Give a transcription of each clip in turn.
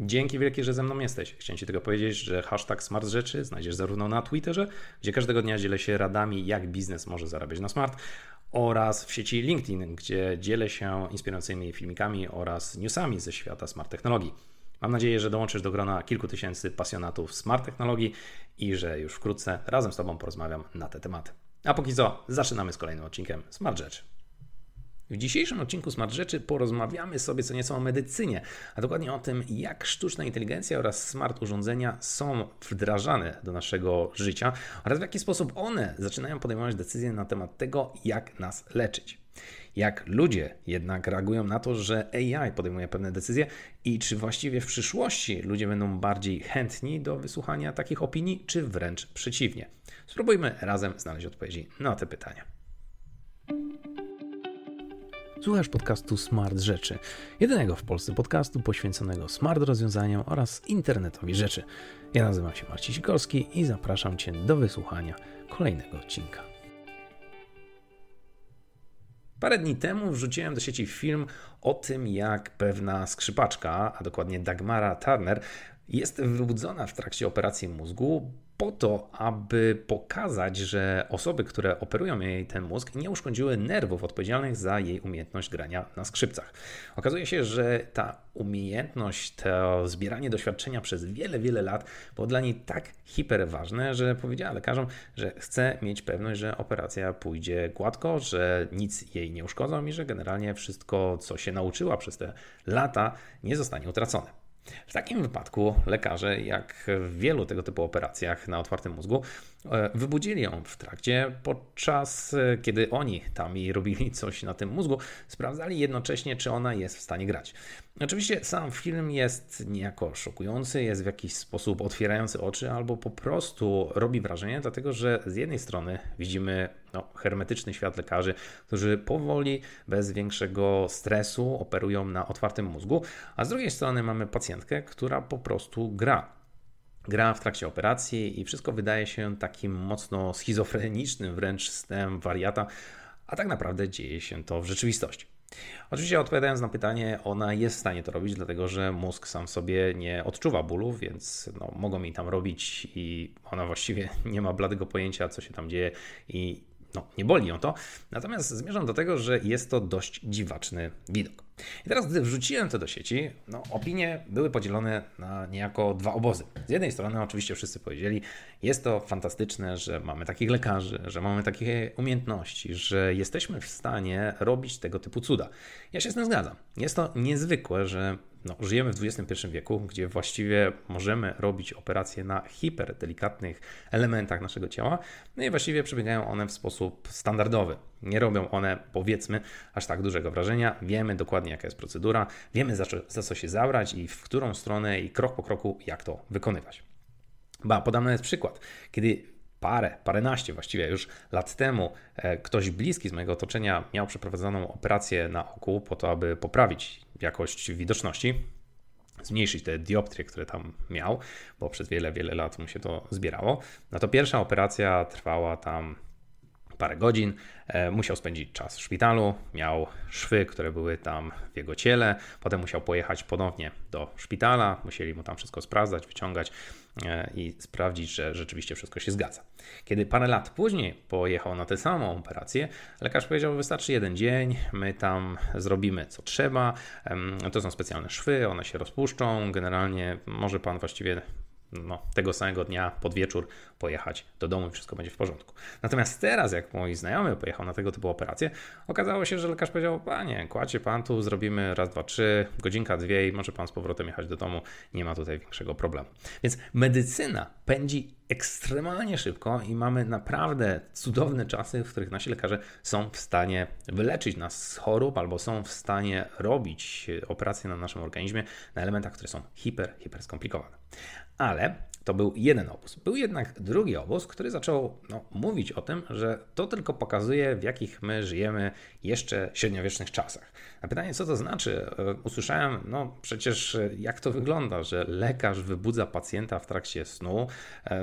Dzięki wielkie, że ze mną jesteś. Chciałem Ci tylko powiedzieć, że hashtag smart rzeczy znajdziesz zarówno na Twitterze, gdzie każdego dnia dzielę się radami, jak biznes może zarabiać na smart, oraz w sieci LinkedIn, gdzie dzielę się inspirującymi filmikami oraz newsami ze świata smart technologii. Mam nadzieję, że dołączysz do grona kilku tysięcy pasjonatów smart technologii i że już wkrótce razem z Tobą porozmawiam na te tematy. A póki co, zaczynamy z kolejnym odcinkiem Smart Rzeczy. W dzisiejszym odcinku Smart Rzeczy porozmawiamy sobie co nieco o medycynie, a dokładnie o tym, jak sztuczna inteligencja oraz smart urządzenia są wdrażane do naszego życia oraz w jaki sposób one zaczynają podejmować decyzje na temat tego, jak nas leczyć. Jak ludzie jednak reagują na to, że AI podejmuje pewne decyzje i czy właściwie w przyszłości ludzie będą bardziej chętni do wysłuchania takich opinii, czy wręcz przeciwnie. Spróbujmy razem znaleźć odpowiedzi na te pytania. Słuchasz podcastu Smart Rzeczy, jedynego w Polsce podcastu poświęconego smart rozwiązaniom oraz internetowi rzeczy. Ja nazywam się Marcin Sikorski i zapraszam Cię do wysłuchania kolejnego odcinka. Parę dni temu wrzuciłem do sieci film o tym, jak pewna skrzypaczka, a dokładnie Dagmara Turner, jest wybudzona w trakcie operacji mózgu, po to, aby pokazać, że osoby, które operują jej ten mózg, nie uszkodziły nerwów odpowiedzialnych za jej umiejętność grania na skrzypcach. Okazuje się, że ta umiejętność, to zbieranie doświadczenia przez wiele, wiele lat było dla niej tak hiperważne, że powiedziała lekarzom, że chce mieć pewność, że operacja pójdzie gładko, że nic jej nie uszkodzą i że generalnie wszystko, co się nauczyła przez te lata, nie zostanie utracone. W takim wypadku lekarze, jak w wielu tego typu operacjach na otwartym mózgu, wybudzili ją w trakcie, podczas e, kiedy oni tam i robili coś na tym mózgu, sprawdzali jednocześnie, czy ona jest w stanie grać. Oczywiście sam film jest niejako szokujący, jest w jakiś sposób otwierający oczy, albo po prostu robi wrażenie, dlatego że z jednej strony widzimy no, hermetyczny świat lekarzy, którzy powoli, bez większego stresu operują na otwartym mózgu, a z drugiej strony mamy pacjentkę, która po prostu gra gra w trakcie operacji i wszystko wydaje się takim mocno schizofrenicznym, wręcz snem wariata, a tak naprawdę dzieje się to w rzeczywistości. Oczywiście odpowiadając na pytanie, ona jest w stanie to robić, dlatego że mózg sam sobie nie odczuwa bólu, więc no, mogą mi tam robić i ona właściwie nie ma bladego pojęcia, co się tam dzieje i no, nie boli ją to. Natomiast zmierzam do tego, że jest to dość dziwaczny widok. I teraz, gdy wrzuciłem to do sieci, no, opinie były podzielone na niejako dwa obozy. Z jednej strony, oczywiście, wszyscy powiedzieli, jest to fantastyczne, że mamy takich lekarzy, że mamy takie umiejętności, że jesteśmy w stanie robić tego typu cuda. Ja się z tym zgadzam. Jest to niezwykłe, że no, żyjemy w XXI wieku, gdzie właściwie możemy robić operacje na hiperdelikatnych elementach naszego ciała, no i właściwie przebiegają one w sposób standardowy. Nie robią one, powiedzmy, aż tak dużego wrażenia. Wiemy dokładnie, jaka jest procedura, wiemy za, za co się zabrać i w którą stronę i krok po kroku, jak to wykonywać. Ba, podam nawet przykład. Kiedy parę, paręnaście właściwie już lat temu e, ktoś bliski z mojego otoczenia miał przeprowadzoną operację na oku po to, aby poprawić jakość widoczności, zmniejszyć te dioptrie, które tam miał, bo przez wiele, wiele lat mu się to zbierało. No to pierwsza operacja trwała tam parę godzin. E, musiał spędzić czas w szpitalu, miał szwy, które były tam w jego ciele. Potem musiał pojechać ponownie do szpitala, musieli mu tam wszystko sprawdzać, wyciągać i sprawdzić, że rzeczywiście wszystko się zgadza. Kiedy parę lat później pojechał na tę samą operację, lekarz powiedział: Wystarczy jeden dzień, my tam zrobimy co trzeba. To są specjalne szwy, one się rozpuszczą. Generalnie może pan właściwie no, tego samego dnia pod wieczór pojechać do domu i wszystko będzie w porządku. Natomiast teraz, jak mój znajomy pojechał na tego typu operację, okazało się, że lekarz powiedział: Panie, kładzie pan tu, zrobimy raz, dwa, trzy, godzinka, dwie i może pan z powrotem jechać do domu. Nie ma tutaj większego problemu. Więc medycyna pędzi ekstremalnie szybko i mamy naprawdę cudowne czasy, w których nasi lekarze są w stanie wyleczyć nas z chorób albo są w stanie robić operacje na naszym organizmie na elementach, które są hiper, hiper skomplikowane. Ale To był jeden obóz. Był jednak drugi obóz, który zaczął no, mówić o tym, że to tylko pokazuje, w jakich my żyjemy jeszcze średniowiecznych czasach. Na pytanie, co to znaczy, e, usłyszałem, no przecież e, jak to wygląda, że lekarz wybudza pacjenta w trakcie snu,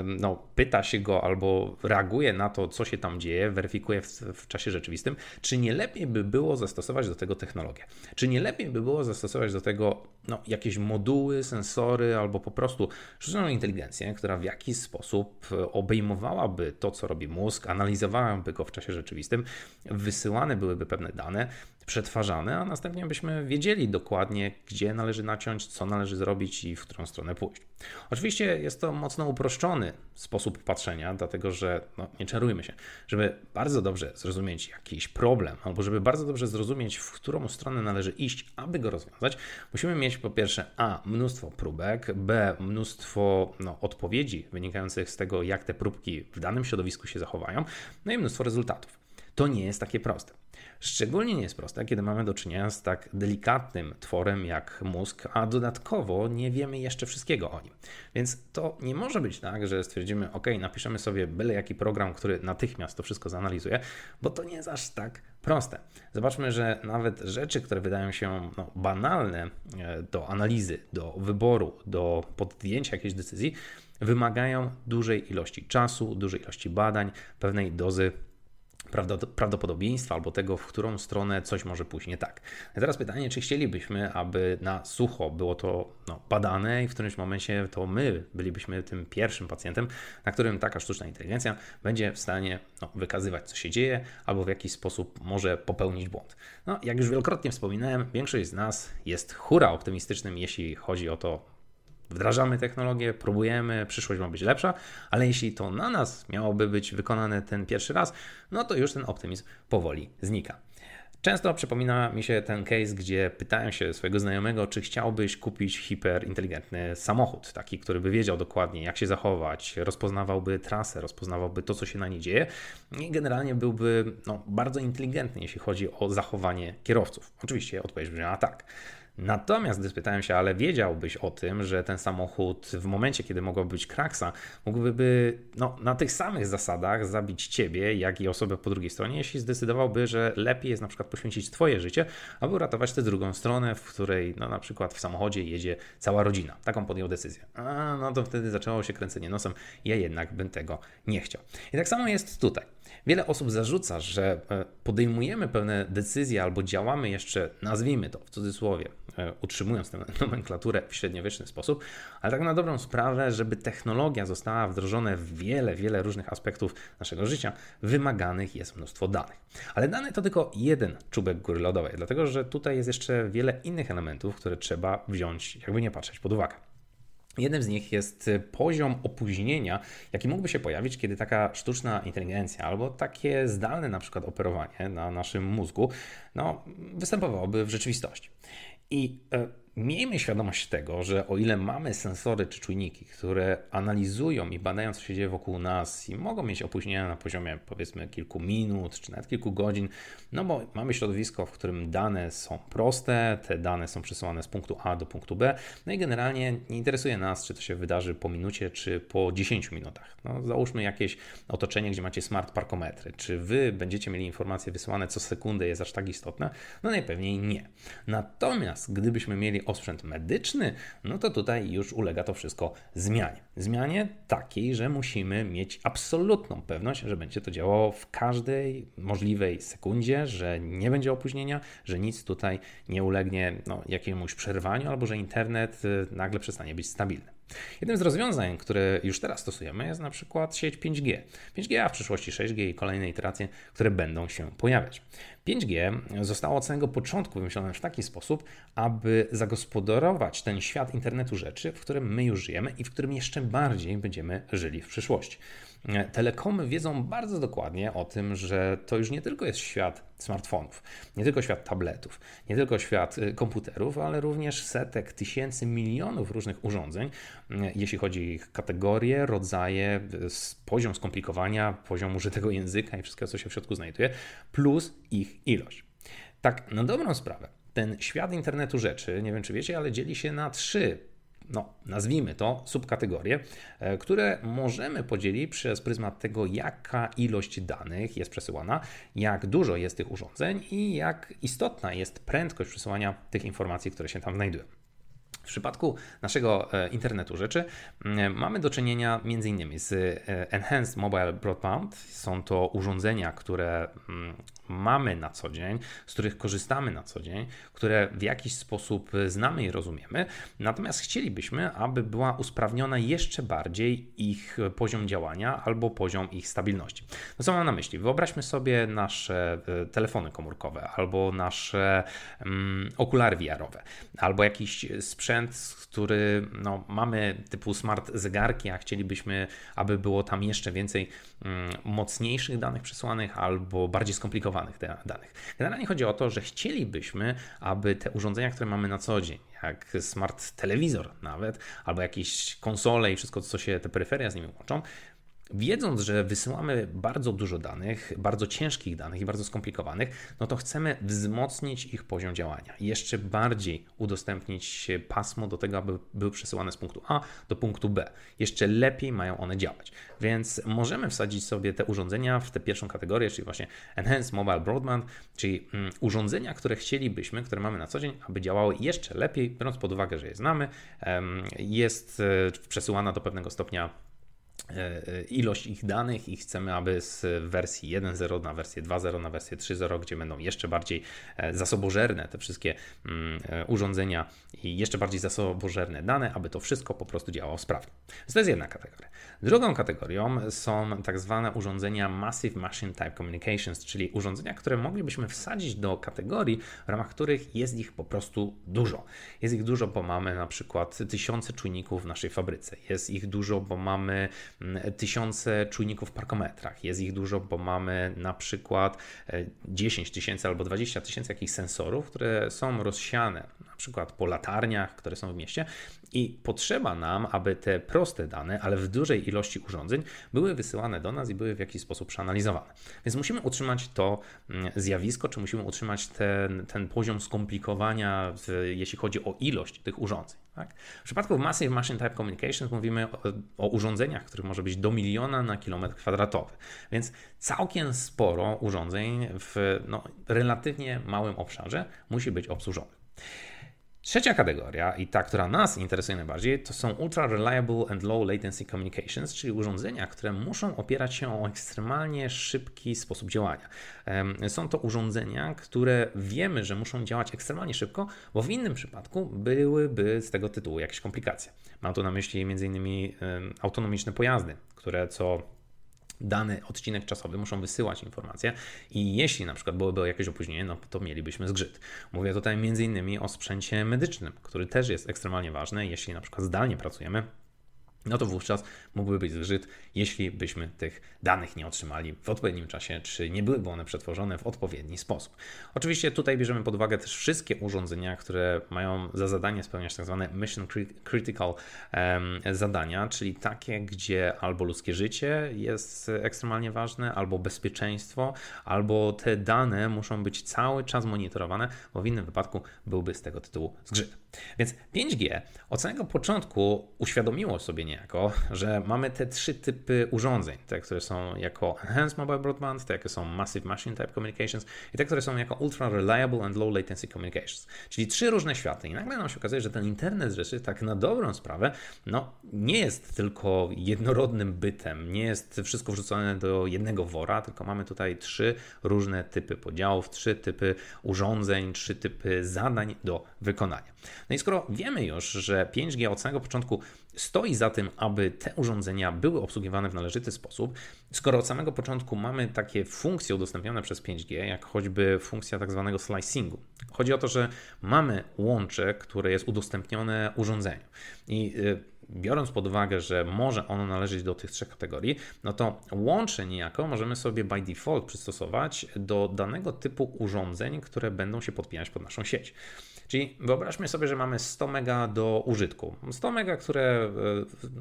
no, pyta się go albo reaguje na to, co się tam dzieje, weryfikuje w, w czasie rzeczywistym. Czy nie lepiej by było zastosować do tego technologię? Czy nie lepiej by było zastosować do tego no, jakieś moduły, sensory albo po prostu sztuczną inteligencję, która w jakiś sposób e, obejmowałaby to, co robi mózg, analizowałaby go w czasie rzeczywistym, wysyłane byłyby pewne dane, przetwarzane, a następnie byśmy wiedzieli dokładnie, gdzie należy naciąć, co należy zrobić i w którą stronę pójść. Oczywiście jest to mocno uproszczony sposób patrzenia, dlatego że no, nie czarujmy się, żeby bardzo dobrze zrozumieć jakiś problem, albo żeby bardzo dobrze zrozumieć, w którą stronę należy iść, aby go rozwiązać, musimy mieć po pierwsze A mnóstwo próbek, B mnóstwo no, odpowiedzi wynikających z tego, jak te próbki w danym środowisku się zachowają, no i mnóstwo rezultatów. To nie jest takie proste. Szczególnie nie jest proste, kiedy mamy do czynienia z tak delikatnym tworem jak mózg, a dodatkowo nie wiemy jeszcze wszystkiego o nim. Więc to nie może być tak, że stwierdzimy, OK, napiszemy sobie byle jaki program, który natychmiast to wszystko zanalizuje, bo to nie jest aż tak proste. Zobaczmy, że nawet rzeczy, które wydają się no, banalne e, do analizy, do wyboru, do podjęcia jakiejś decyzji, wymagają dużej ilości czasu, dużej ilości badań, pewnej dozy prawdopodobieństwa albo tego, w którą stronę coś może pójść nie tak. A teraz pytanie, czy chcielibyśmy, aby na sucho było to no, badane i w którymś momencie to my bylibyśmy tym pierwszym pacjentem, na którym taka sztuczna inteligencja będzie w stanie no, wykazywać, co się dzieje, albo w jakiś sposób może popełnić błąd. No, jak już wielokrotnie wspominałem, większość z nas jest hura optymistycznym, jeśli chodzi o to, wdrażamy technologię, próbujemy, przyszłość ma być lepsza, ale jeśli to na nas miałoby być wykonane ten pierwszy raz, no to już ten optymizm powoli znika. Często przypomina mi się ten case, gdzie pytałem się swojego znajomego, czy chciałbyś kupić hiperinteligentny samochód, taki, który by wiedział dokładnie, jak się zachować, rozpoznawałby trasę, rozpoznawałby to, co się na niej dzieje i generalnie byłby no, bardzo inteligentny, jeśli chodzi o zachowanie kierowców. Oczywiście odpowiedź brzmiała tak. Natomiast gdy spytałem się, ale wiedziałbyś o tym, że ten samochód w momencie, kiedy mogłaby być kraksa, mógłby no, na tych samych zasadach zabić ciebie, jak i osobę po drugiej stronie, jeśli zdecydowałby, że lepiej jest na przykład poświęcić twoje życie, aby uratować tę drugą stronę, w której no, na przykład w samochodzie jedzie cała rodzina. Taką podjął decyzję. A, no to wtedy zaczęło się kręcenie nosem. Ja jednak bym tego nie chciał. I tak samo jest tutaj. Wiele osób zarzuca, że e, podejmujemy pewne decyzje albo działamy jeszcze, nazwijmy to w cudzysłowie, e, utrzymując tę nomenklaturę w średniowieczny sposób, ale tak na dobrą sprawę, żeby technologia została wdrożona w wiele, wiele różnych aspektów naszego życia, wymaganych jest mnóstwo danych. Ale dane to tylko jeden czubek góry lodowej, dlatego że tutaj jest jeszcze wiele innych elementów, które trzeba wziąć, jakby nie patrzeć pod uwagę. Jednym z nich jest y, poziom opóźnienia, jaki mógłby się pojawić, kiedy taka sztuczna inteligencja albo takie zdalne na przykład operowanie na naszym mózgu no, występowałoby w rzeczywistości. I e, Miejmy świadomość tego, że o ile mamy sensory czy czujniki, które analizują i badają, co się dzieje wokół nas i mogą mieć opóźnienia na poziomie powiedzmy kilku minut czy nawet kilku godzin, no bo mamy środowisko, w którym dane są proste, te dane są przesyłane z punktu A do punktu B, no i generalnie nie interesuje nas, czy to się wydarzy po minucie czy po 10 minutach. No, załóżmy jakieś otoczenie, gdzie macie smart parkometry. Czy wy będziecie mieli informacje wysyłane co sekundę, jest aż tak istotne? No najpewniej nie. Natomiast gdybyśmy mieli osprzęt medyczny, no to tutaj już ulega to wszystko zmianie. Zmianie takiej, że musimy mieć absolutną pewność, że będzie to działało w każdej możliwej sekundzie, że nie będzie opóźnienia, że nic tutaj nie ulegnie no, jakiemuś przerwaniu albo że internet y, nagle przestanie być stabilny. Jednym z rozwiązań, które już teraz stosujemy, jest na przykład sieć 5G. 5G, a w przyszłości 6G i kolejne iteracje, które będą się pojawiać. 5G zostało od samego początku wymyślone w taki sposób, aby zagospodarować ten świat internetu rzeczy, w którym my już żyjemy i w którym jeszcze bardziej będziemy żyli w przyszłości. Telekomy wiedzą bardzo dokładnie o tym, że to już nie tylko jest świat smartfonów, nie tylko świat tabletów, nie tylko świat y, komputerów, ale również setek, tysięcy, milionów różnych urządzeń, y, jeśli chodzi o ich kategorie, rodzaje, poziom skomplikowania, poziom użytego języka i wszystkiego, co się w środku znajduje, plus ich ilość. Tak, na dobrą sprawę, ten świat internetu rzeczy, nie wiem czy wiecie, ale dzieli się na trzy no, nazwijmy to, subkategorie, e, które możemy podzielić przez pryzmat tego, jaka ilość danych jest przesyłana, jak dużo jest tych urządzeń i jak istotna jest prędkość przesyłania tych informacji, które się tam znajdują. W przypadku naszego e, internetu rzeczy mamy do czynienia m.in. z e, Enhanced Mobile Broadband. Są to urządzenia, które mamy na co dzień, z których korzystamy na co dzień, które w jakiś sposób znamy i rozumiemy. Natomiast chcielibyśmy, aby była usprawniona jeszcze bardziej ich poziom działania albo poziom ich stabilności. No co mam na myśli? Wyobraźmy sobie nasze e, telefony komórkowe albo nasze um, okulary VR-owe, albo jakiś sprzęt, który no, mamy typu smart zegarki, a chcielibyśmy, aby było tam jeszcze więcej um, mocniejszych danych przesłanych albo bardziej skomplikowanych danych. Generalnie chodzi o to, że chcielibyśmy, aby te urządzenia, które mamy na co dzień, jak smart telewizor nawet, albo jakieś konsole i wszystko, co się te peryferia z nimi łączą, Wiedząc, że wysyłamy bardzo dużo danych, bardzo ciężkich danych i bardzo skomplikowanych, no to chcemy wzmocnić ich poziom działania jeszcze bardziej udostępnić pasmo do tego, aby były przesyłane z punktu A do punktu B. Jeszcze lepiej mają one działać. Więc możemy wsadzić sobie te urządzenia w tę pierwszą kategorię, czyli właśnie Enhanced Mobile Broadband, czyli mm, urządzenia, które chcielibyśmy, które mamy na co dzień, aby działały jeszcze lepiej, biorąc pod uwagę, że je znamy, jest e, przesyłana do pewnego stopnia ilość ich danych i chcemy, aby z wersji 1.0 na wersję 2.0 na wersję 3.0, gdzie będą jeszcze bardziej e, zasobożerne te wszystkie mm, urządzenia i jeszcze bardziej zasobożerne dane, aby to wszystko po prostu działało sprawnie. To jest jedna kategoria. Drugą kategorią są tak zwane urządzenia Massive Machine Type Communications, czyli urządzenia, które moglibyśmy wsadzić do kategorii, w ramach których jest ich po prostu dużo. Jest ich dużo, bo mamy na przykład tysiące czujników w naszej fabryce. Jest ich dużo, bo mamy tysiące czujników w parkometrach. Jest ich dużo, bo mamy na przykład 10 e, tysięcy albo 20 tysięcy jakichś sensorów, które są rozsiane przykład po latarniach, które są w mieście i potrzeba nam, aby te proste dane, ale w dużej ilości urządzeń, były wysyłane do nas i były w jakiś sposób przeanalizowane. Więc musimy utrzymać to mm, zjawisko, czy musimy utrzymać ten, ten poziom skomplikowania, jeśli chodzi o ilość tych urządzeń. Tak? W przypadku Massive Machine Type Communications mówimy o, o urządzeniach, których może być do miliona na kilometr kwadratowy. Więc całkiem sporo urządzeń w no, relatywnie małym obszarze musi być obsłużonych. Trzecia kategoria i ta, która nas interesuje najbardziej, to są Ultra Reliable and Low Latency Communications, czyli urządzenia, które muszą opierać się o ekstremalnie szybki sposób działania. Są to urządzenia, które wiemy, że muszą działać ekstremalnie szybko, bo w innym przypadku byłyby z tego tytułu jakieś komplikacje. Mam tu na myśli m.in. autonomiczne pojazdy, które co dany odcinek czasowy muszą wysyłać informacje i jeśli na przykład byłoby jakieś opóźnienie, no to mielibyśmy zgrzyt. Mówię tutaj innymi o sprzęcie medycznym, który też jest ekstremalnie ważny. Jeśli na przykład zdalnie pracujemy, no to wówczas mógłby być zgrzyt, jeśli byśmy tych danych nie otrzymali w odpowiednim czasie, czy nie byłyby one przetworzone w odpowiedni sposób. Oczywiście tutaj bierzemy pod uwagę też wszystkie urządzenia, które mają za zadanie spełniać tak zwane mission critical zadania, czyli takie, gdzie albo ludzkie życie jest ekstremalnie ważne, albo bezpieczeństwo, albo te dane muszą być cały czas monitorowane, bo w innym wypadku byłby z tego tytułu zgrzyt. Więc 5G od samego początku uświadomiło sobie niejako, że mamy te trzy typy urządzeń. Te, które są jako Enhanced Mobile Broadband, te, jakie są Massive Machine Type Communications i te, które są jako Ultra Reliable and Low Latency Communications. Czyli trzy różne światy. I nagle nam się okazuje, że ten internet rzeczy, tak na dobrą sprawę, no, nie jest tylko jednorodnym bytem, nie jest wszystko wrzucone do jednego wora, tylko mamy tutaj trzy różne typy podziałów, trzy typy urządzeń, trzy typy zadań do wykonania. No i skoro wiemy już, że 5G od samego początku stoi za tym, aby te urządzenia były obsługiwane w należyty sposób, skoro od samego początku mamy takie funkcje udostępnione przez 5G, jak choćby funkcja tak zwanego slicingu. Chodzi o to, że mamy łącze, które jest udostępnione urządzeniu. I y, biorąc pod uwagę, że może ono należeć do tych trzech kategorii, no to łącze niejako możemy sobie by default przystosować do danego typu urządzeń, które będą się podpinać pod naszą sieć. Czyli wyobraźmy sobie, że mamy 100 mega do użytku. 100 mega, które e,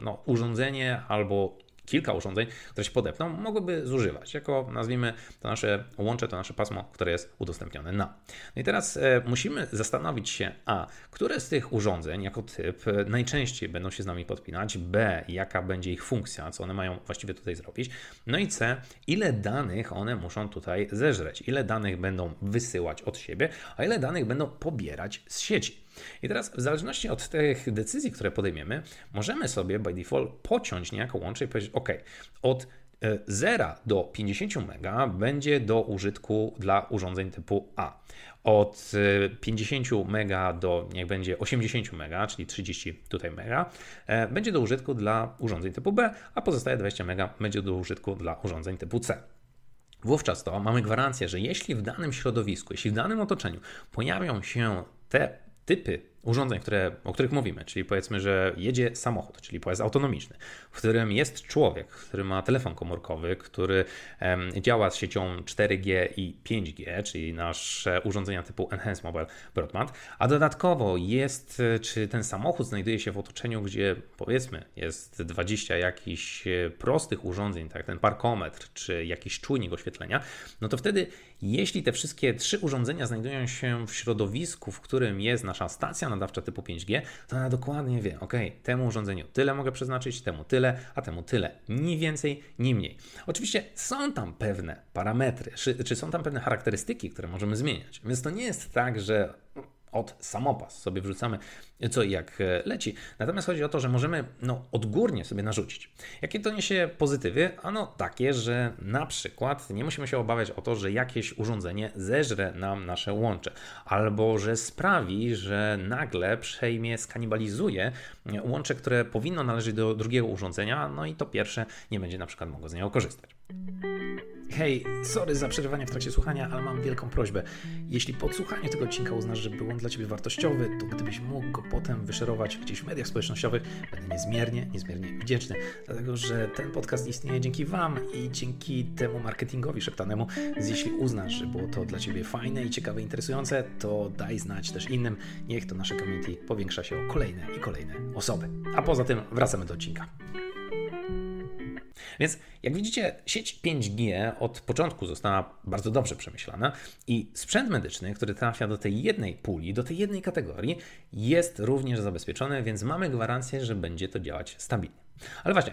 no, urządzenie albo kilka urządzeń, które się podepną, mogłyby zużywać, jako nazwijmy to nasze łącze, to nasze pasmo, które jest udostępnione na. No i teraz e, musimy zastanowić się, a które z tych urządzeń jako typ e, najczęściej będą się z nami podpinać, b jaka będzie ich funkcja, co one mają właściwie tutaj zrobić, no i c ile danych one muszą tutaj zeżreć, ile danych będą wysyłać od siebie, a ile danych będą pobierać z sieci. I teraz w zależności od tych decyzji, które podejmiemy, możemy sobie by default pociąć niejako łącze i powiedzieć, OK, od 0 e, do 50 MB będzie do użytku dla urządzeń typu A. Od 50 e, MB do niech będzie 80 MB, czyli 30 tutaj mega, e, będzie do użytku dla urządzeń typu B, a pozostałe 20 MB będzie do użytku dla urządzeń typu C. Wówczas to mamy gwarancję, że jeśli w danym środowisku, jeśli w danym otoczeniu pojawią się te typy urządzeń, które, o których mówimy, czyli powiedzmy, że jedzie samochód, czyli pojazd autonomiczny, w którym jest człowiek, który ma telefon komórkowy, który działa z siecią 4G i 5G, czyli nasze urządzenia typu Enhanced Mobile Broadband, a dodatkowo jest, czy ten samochód znajduje się w otoczeniu, gdzie powiedzmy jest 20 jakichś prostych urządzeń, tak ten parkometr, czy jakiś czujnik oświetlenia, no to wtedy, jeśli te wszystkie trzy urządzenia znajdują się w środowisku, w którym jest nasza stacja nadawcza typu 5G, to ona dokładnie wie, ok, temu urządzeniu tyle mogę przeznaczyć, temu tyle, a temu tyle. Ni więcej, ni mniej. Oczywiście są tam pewne parametry, czy, czy są tam pewne charakterystyki, które możemy zmieniać. Więc to nie jest tak, że od samopas sobie wrzucamy co i jak e, leci. Natomiast chodzi o to, że możemy no, odgórnie sobie narzucić. Jakie to niesie pozytywy? Ano takie, że na przykład nie musimy się obawiać o to, że jakieś urządzenie zeżre nam nasze łącze, albo że sprawi, że nagle przejmie, skanibalizuje łącze, które powinno należeć do drugiego urządzenia, no i to pierwsze nie będzie na przykład mogło z niego korzystać. Hej, sorry za przerywanie w trakcie słuchania, ale mam wielką prośbę. Jeśli po słuchaniu tego odcinka uznasz, że był on dla Ciebie wartościowy, to gdybyś mógł go potem wyszerować gdzieś w mediach społecznościowych, będę niezmiernie, niezmiernie wdzięczny. Dlatego, że ten podcast istnieje dzięki Wam i dzięki temu marketingowi szeptanemu. Jeśli uznasz, że było to dla Ciebie fajne i ciekawe, interesujące, to daj znać też innym. Niech to nasze community powiększa się o kolejne i kolejne osoby. A poza tym wracamy do odcinka. Więc jak widzicie, sieć 5G od początku została bardzo dobrze przemyślana i sprzęt medyczny, który trafia do tej jednej puli, do tej jednej kategorii, jest również zabezpieczony, więc mamy gwarancję, że będzie to działać stabilnie. Ale właśnie,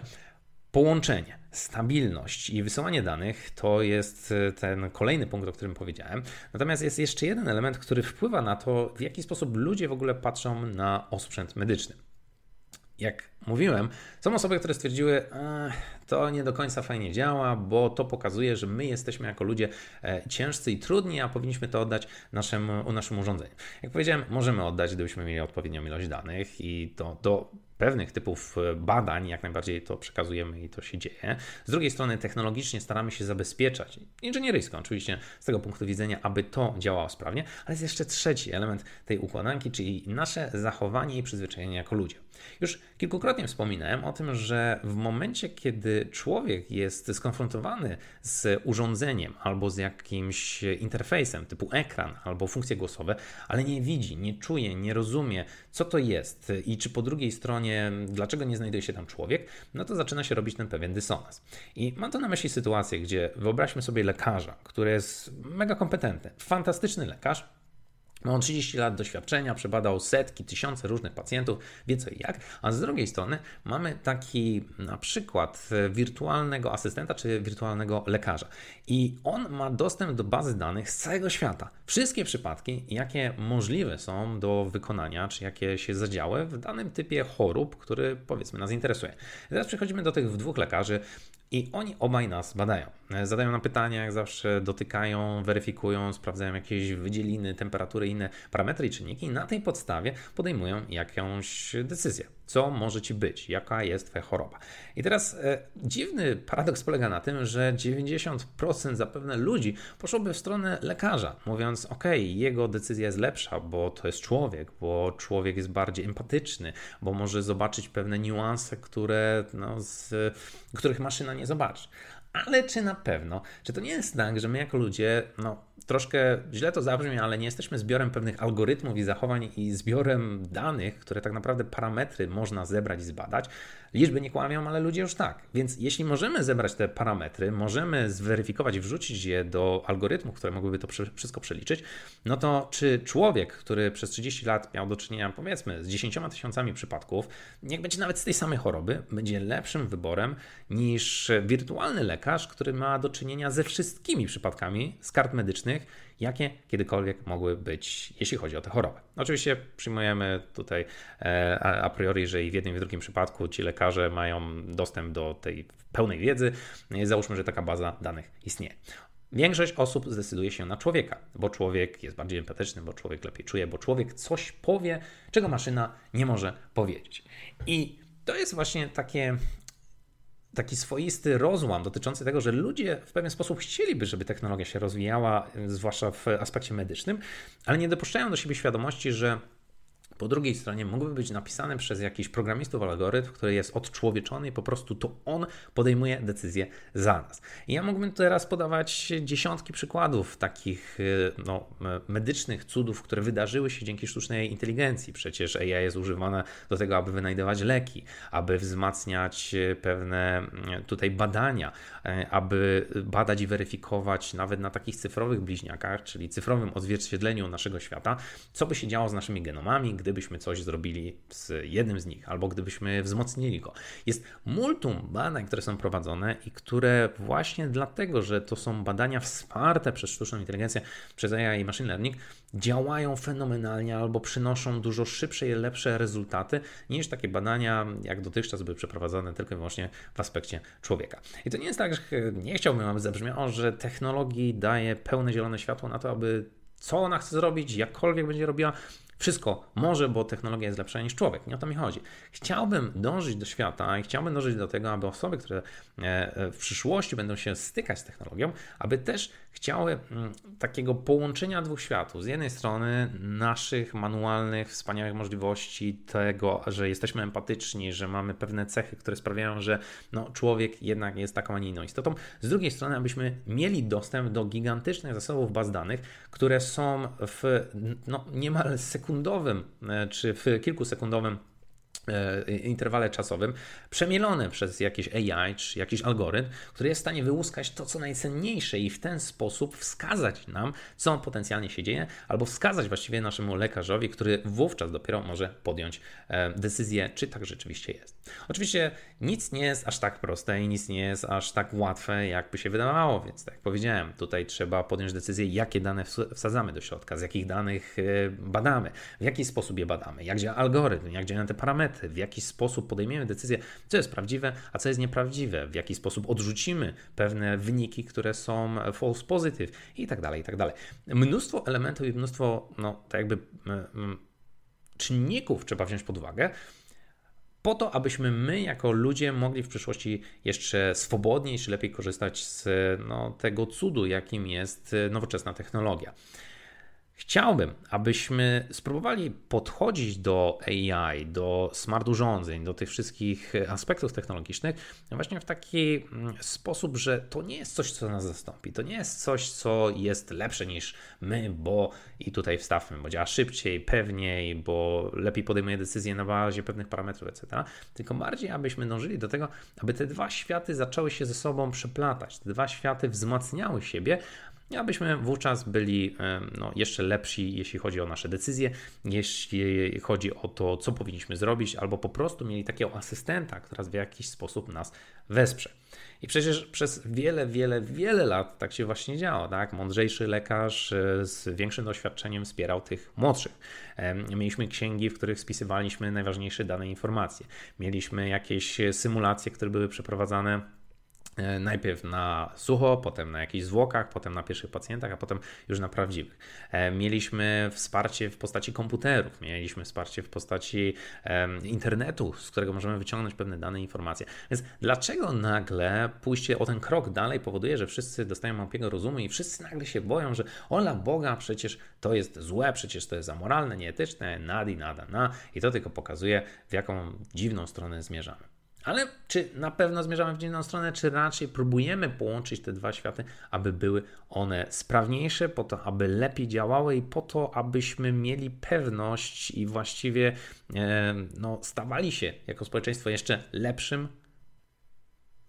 połączenie, stabilność i wysyłanie danych to jest e, ten kolejny punkt, o którym powiedziałem. Natomiast jest jeszcze jeden element, który wpływa na to, w jaki sposób ludzie w ogóle patrzą na osprzęt medyczny jak mówiłem, są osoby, które stwierdziły, to nie do końca fajnie działa, bo to pokazuje, że my jesteśmy jako ludzie e, ciężcy i trudni, a powinniśmy to oddać naszym, naszym urządzeniu. Jak powiedziałem, możemy oddać, gdybyśmy mieli odpowiednią ilość danych i to do pewnych typów e, badań jak najbardziej to przekazujemy i to się dzieje. Z drugiej strony technologicznie staramy się zabezpieczać, inżynieryjsko oczywiście z tego punktu widzenia, aby to działało sprawnie, ale jest jeszcze trzeci element tej układanki, czyli nasze zachowanie i przyzwyczajenie jako ludzie. Już kilkukrotnie wspominałem o tym, że w momencie, kiedy człowiek jest skonfrontowany z urządzeniem albo z jakimś interfejsem typu ekran albo funkcje głosowe, ale nie widzi, nie czuje, nie rozumie, co to jest i czy po drugiej stronie, dlaczego nie znajduje się tam człowiek, no to zaczyna się robić ten pewien dysonans. I mam to na myśli sytuację, gdzie wyobraźmy sobie lekarza, który jest mega kompetentny, fantastyczny lekarz, ma on 30 lat doświadczenia, przebadał setki, tysiące różnych pacjentów, wie co i jak, a z drugiej strony mamy taki na przykład wirtualnego asystenta czy wirtualnego lekarza i on ma dostęp do bazy danych z całego świata. Wszystkie przypadki, jakie możliwe są do wykonania, czy jakie się zadziały w danym typie chorób, który powiedzmy nas interesuje. teraz przechodzimy do tych dwóch lekarzy, i oni obaj nas badają. Zadają nam pytania, jak zawsze dotykają, weryfikują, sprawdzają jakieś wydzieliny, temperatury, inne parametry i czynniki. I na tej podstawie podejmują jakąś decyzję co może ci być, jaka jest twoja choroba. I teraz e, dziwny paradoks polega na tym, że 90% zapewne ludzi poszłoby w stronę lekarza, mówiąc: OK, jego decyzja jest lepsza, bo to jest człowiek, bo człowiek jest bardziej empatyczny, bo może zobaczyć pewne niuanse, które, no, z, których maszyna nie zobaczy. Ale czy na pewno? Czy to nie jest tak, że my jako ludzie, no troszkę źle to zabrzmi, ale nie jesteśmy zbiorem pewnych algorytmów i zachowań i zbiorem danych, które tak naprawdę parametry można zebrać i zbadać. Liczby nie kłamią, ale ludzie już tak. Więc jeśli możemy zebrać te parametry, możemy zweryfikować, wrzucić je do algorytmów, które mogłyby to wszystko przeliczyć, no to czy człowiek, który przez 30 lat miał do czynienia powiedzmy z 10 tysiącami przypadków, niech będzie nawet z tej samej choroby, będzie lepszym wyborem niż wirtualny lekarz, który ma do czynienia ze wszystkimi przypadkami z kart medycznych, jakie kiedykolwiek mogły być, jeśli chodzi o tę chorobę. Oczywiście przyjmujemy tutaj e, a priori, że i w jednym i w drugim przypadku ci lekarze mają dostęp do tej pełnej wiedzy. Załóżmy, że taka baza danych istnieje. Większość osób zdecyduje się na człowieka, bo człowiek jest bardziej empatyczny, bo człowiek lepiej czuje, bo człowiek coś powie, czego maszyna nie może powiedzieć. I to jest właśnie takie taki swoisty rozłam dotyczący tego, że ludzie w pewien sposób chcieliby, żeby technologia się rozwijała, zwłaszcza w aspekcie medycznym, ale nie dopuszczają do siebie świadomości, że po drugiej stronie mógłby być napisany przez jakiś programistów algorytm, który jest odczłowieczony i po prostu to on podejmuje decyzje za nas. I ja mógłbym teraz podawać dziesiątki przykładów takich y, no, medycznych cudów, które wydarzyły się dzięki sztucznej inteligencji. Przecież AI jest używane do tego, aby wynajdywać leki, aby wzmacniać y, pewne y, tutaj badania, aby badać i weryfikować nawet na takich cyfrowych bliźniakach, czyli cyfrowym odzwierciedleniu naszego świata, co by się działo z naszymi genomami, gdybyśmy coś zrobili z jednym z nich, albo gdybyśmy wzmocnili go. Jest multum badań, które są prowadzone i które właśnie dlatego, że to są badania wsparte przez sztuczną inteligencję, przez AI i machine learning, działają fenomenalnie albo przynoszą dużo szybsze i lepsze rezultaty niż takie badania, jak dotychczas były przeprowadzane tylko i wyłącznie w aspekcie człowieka. I to nie jest tak, że nie chciałbym, aby zabrzmiało, że technologii daje pełne zielone światło na to, aby co ona chce zrobić, jakkolwiek będzie robiła, wszystko może, bo technologia jest lepsza niż człowiek. Nie o to mi chodzi. Chciałbym dążyć do świata i chciałbym dążyć do tego, aby osoby, które e, w przyszłości będą się stykać z technologią, aby też chciały mm, takiego połączenia dwóch światów. Z jednej strony naszych manualnych, wspaniałych możliwości, tego, że jesteśmy empatyczni, że mamy pewne cechy, które sprawiają, że no, człowiek jednak jest taką, a nie inną istotą. Z drugiej strony, abyśmy mieli dostęp do gigantycznych zasobów baz danych, które są w no, niemal sekundowym e, czy w kilkusekundowym interwale czasowym, przemielone przez jakieś AI czy jakiś algorytm, który jest w stanie wyłuskać to, co najcenniejsze i w ten sposób wskazać nam, co potencjalnie się dzieje, albo wskazać właściwie naszemu lekarzowi, który wówczas dopiero może podjąć e, decyzję, czy tak rzeczywiście jest. Oczywiście nic nie jest aż tak proste i nic nie jest aż tak łatwe, jakby się wydawało, więc tak jak powiedziałem, tutaj trzeba podjąć decyzję, jakie dane wsadzamy do środka, z jakich danych e, badamy, w jaki sposób je badamy, jak działa algorytm, jak działają te parametry, w jaki sposób podejmiemy decyzję, co jest prawdziwe, a co jest nieprawdziwe, w jaki sposób odrzucimy pewne wyniki, które są false positive i tak dalej, i tak dalej. Mnóstwo elementów i mnóstwo, no, tak jakby czynników trzeba wziąć pod uwagę, po to, abyśmy my jako ludzie mogli w przyszłości jeszcze swobodniej czy lepiej korzystać z no, tego cudu, jakim jest nowoczesna technologia. Chciałbym, abyśmy spróbowali podchodzić do AI, do smart urządzeń, do tych wszystkich aspektów technologicznych właśnie w taki mm, sposób, że to nie jest coś, co nas zastąpi. To nie jest coś, co jest lepsze niż my, bo i tutaj wstawmy, bo działa szybciej, pewniej, bo lepiej podejmuje decyzje na bazie pewnych parametrów, etc. Tylko bardziej, abyśmy dążyli do tego, aby te dwa światy zaczęły się ze sobą przeplatać, te dwa światy wzmacniały siebie, abyśmy wówczas byli no, jeszcze lepsi, jeśli chodzi o nasze decyzje, jeśli chodzi o to, co powinniśmy zrobić, albo po prostu mieli takiego asystenta, który w jakiś sposób nas wesprze. I przecież przez wiele, wiele, wiele lat tak się właśnie działo. Tak? Mądrzejszy lekarz e, z większym doświadczeniem wspierał tych młodszych. Mieliśmy księgi, w których spisywaliśmy najważniejsze dane informacje. Mieliśmy jakieś symulacje, które były przeprowadzane najpierw na sucho, potem na jakichś zwłokach, potem na pierwszych pacjentach, a potem już na prawdziwych. E, mieliśmy wsparcie w postaci komputerów, mieliśmy wsparcie w postaci internetu, z którego możemy wyciągnąć pewne dane informacje. Więc dlaczego nagle pójście o ten krok dalej powoduje, że wszyscy dostają małpiego rozumu i wszyscy nagle się boją, że ola Boga, przecież to jest złe, przecież to jest amoralne, nieetyczne, nadi, nada, na i to tylko pokazuje, w jaką dziwną stronę zmierzamy. Ale czy na pewno zmierzamy w inną stronę, czy raczej próbujemy połączyć te dwa światy, aby były one sprawniejsze, po to, aby lepiej działały i po to, abyśmy mieli pewność i właściwie e, no, stawali się jako społeczeństwo jeszcze lepszym,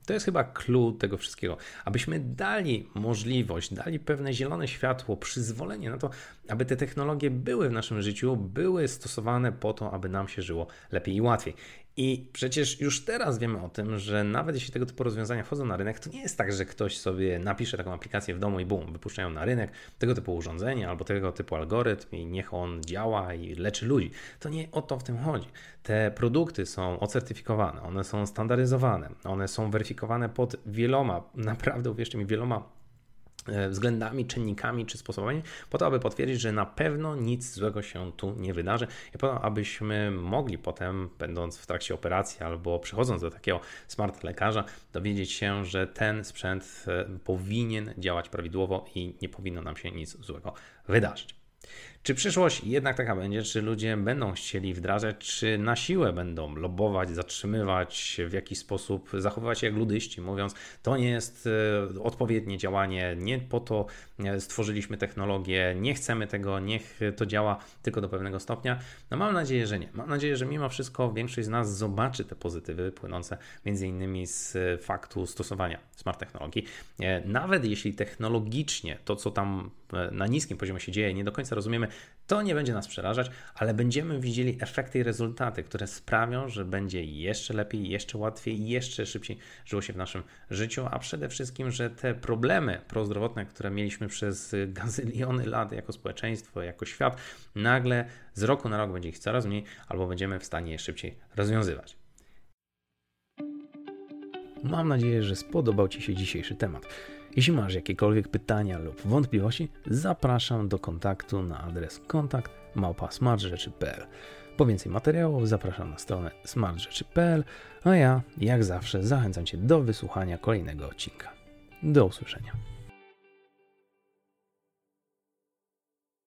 to jest chyba clue tego wszystkiego, abyśmy dali możliwość, dali pewne zielone światło, przyzwolenie na to, aby te technologie były w naszym życiu, były stosowane po to, aby nam się żyło lepiej i łatwiej. I przecież już teraz wiemy o tym, że nawet jeśli tego typu rozwiązania wchodzą na rynek, to nie jest tak, że ktoś sobie napisze taką aplikację w domu i bum, wypuszczają na rynek tego typu urządzenie albo tego typu algorytm i niech on działa i leczy ludzi. To nie o to w tym chodzi. Te produkty są ocertyfikowane, one są standaryzowane, one są weryfikowane pod wieloma, naprawdę uwierzcie mi, wieloma względami, czynnikami czy sposobami, po to, aby potwierdzić, że na pewno nic złego się tu nie wydarzy i po to, abyśmy mogli potem, będąc w trakcie operacji albo przechodząc do takiego smart lekarza, dowiedzieć się, że ten sprzęt e, powinien działać prawidłowo i nie powinno nam się nic złego wydarzyć. Czy przyszłość jednak taka będzie? Czy ludzie będą chcieli wdrażać, czy na siłę będą lobować, zatrzymywać, w jakiś sposób zachowywać się jak ludyści, mówiąc, to nie jest e, odpowiednie działanie, nie po to e, stworzyliśmy technologię, nie chcemy tego, niech to działa tylko do pewnego stopnia? No mam nadzieję, że nie. Mam nadzieję, że mimo wszystko większość z nas zobaczy te pozytywy płynące między innymi z faktu stosowania smart technologii. E, nawet jeśli technologicznie to, co tam na niskim poziomie się dzieje, nie do końca rozumiemy, to nie będzie nas przerażać, ale będziemy widzieli efekty i rezultaty, które sprawią, że będzie jeszcze lepiej, jeszcze łatwiej, jeszcze szybciej żyło się w naszym życiu, a przede wszystkim, że te problemy prozdrowotne, które mieliśmy przez gazyliony lat jako społeczeństwo, jako świat, nagle z roku na rok będzie ich coraz mniej, albo będziemy w stanie je szybciej rozwiązywać. Mam nadzieję, że spodobał Ci się dzisiejszy temat. Jeśli masz jakiekolwiek pytania lub wątpliwości, zapraszam do kontaktu na adres kontakt małpa.smartrzeczy.pl. Po więcej materiałów zapraszam na stronę smartrzeczy.pl, a ja, jak zawsze, zachęcam Cię do wysłuchania kolejnego odcinka. Do usłyszenia.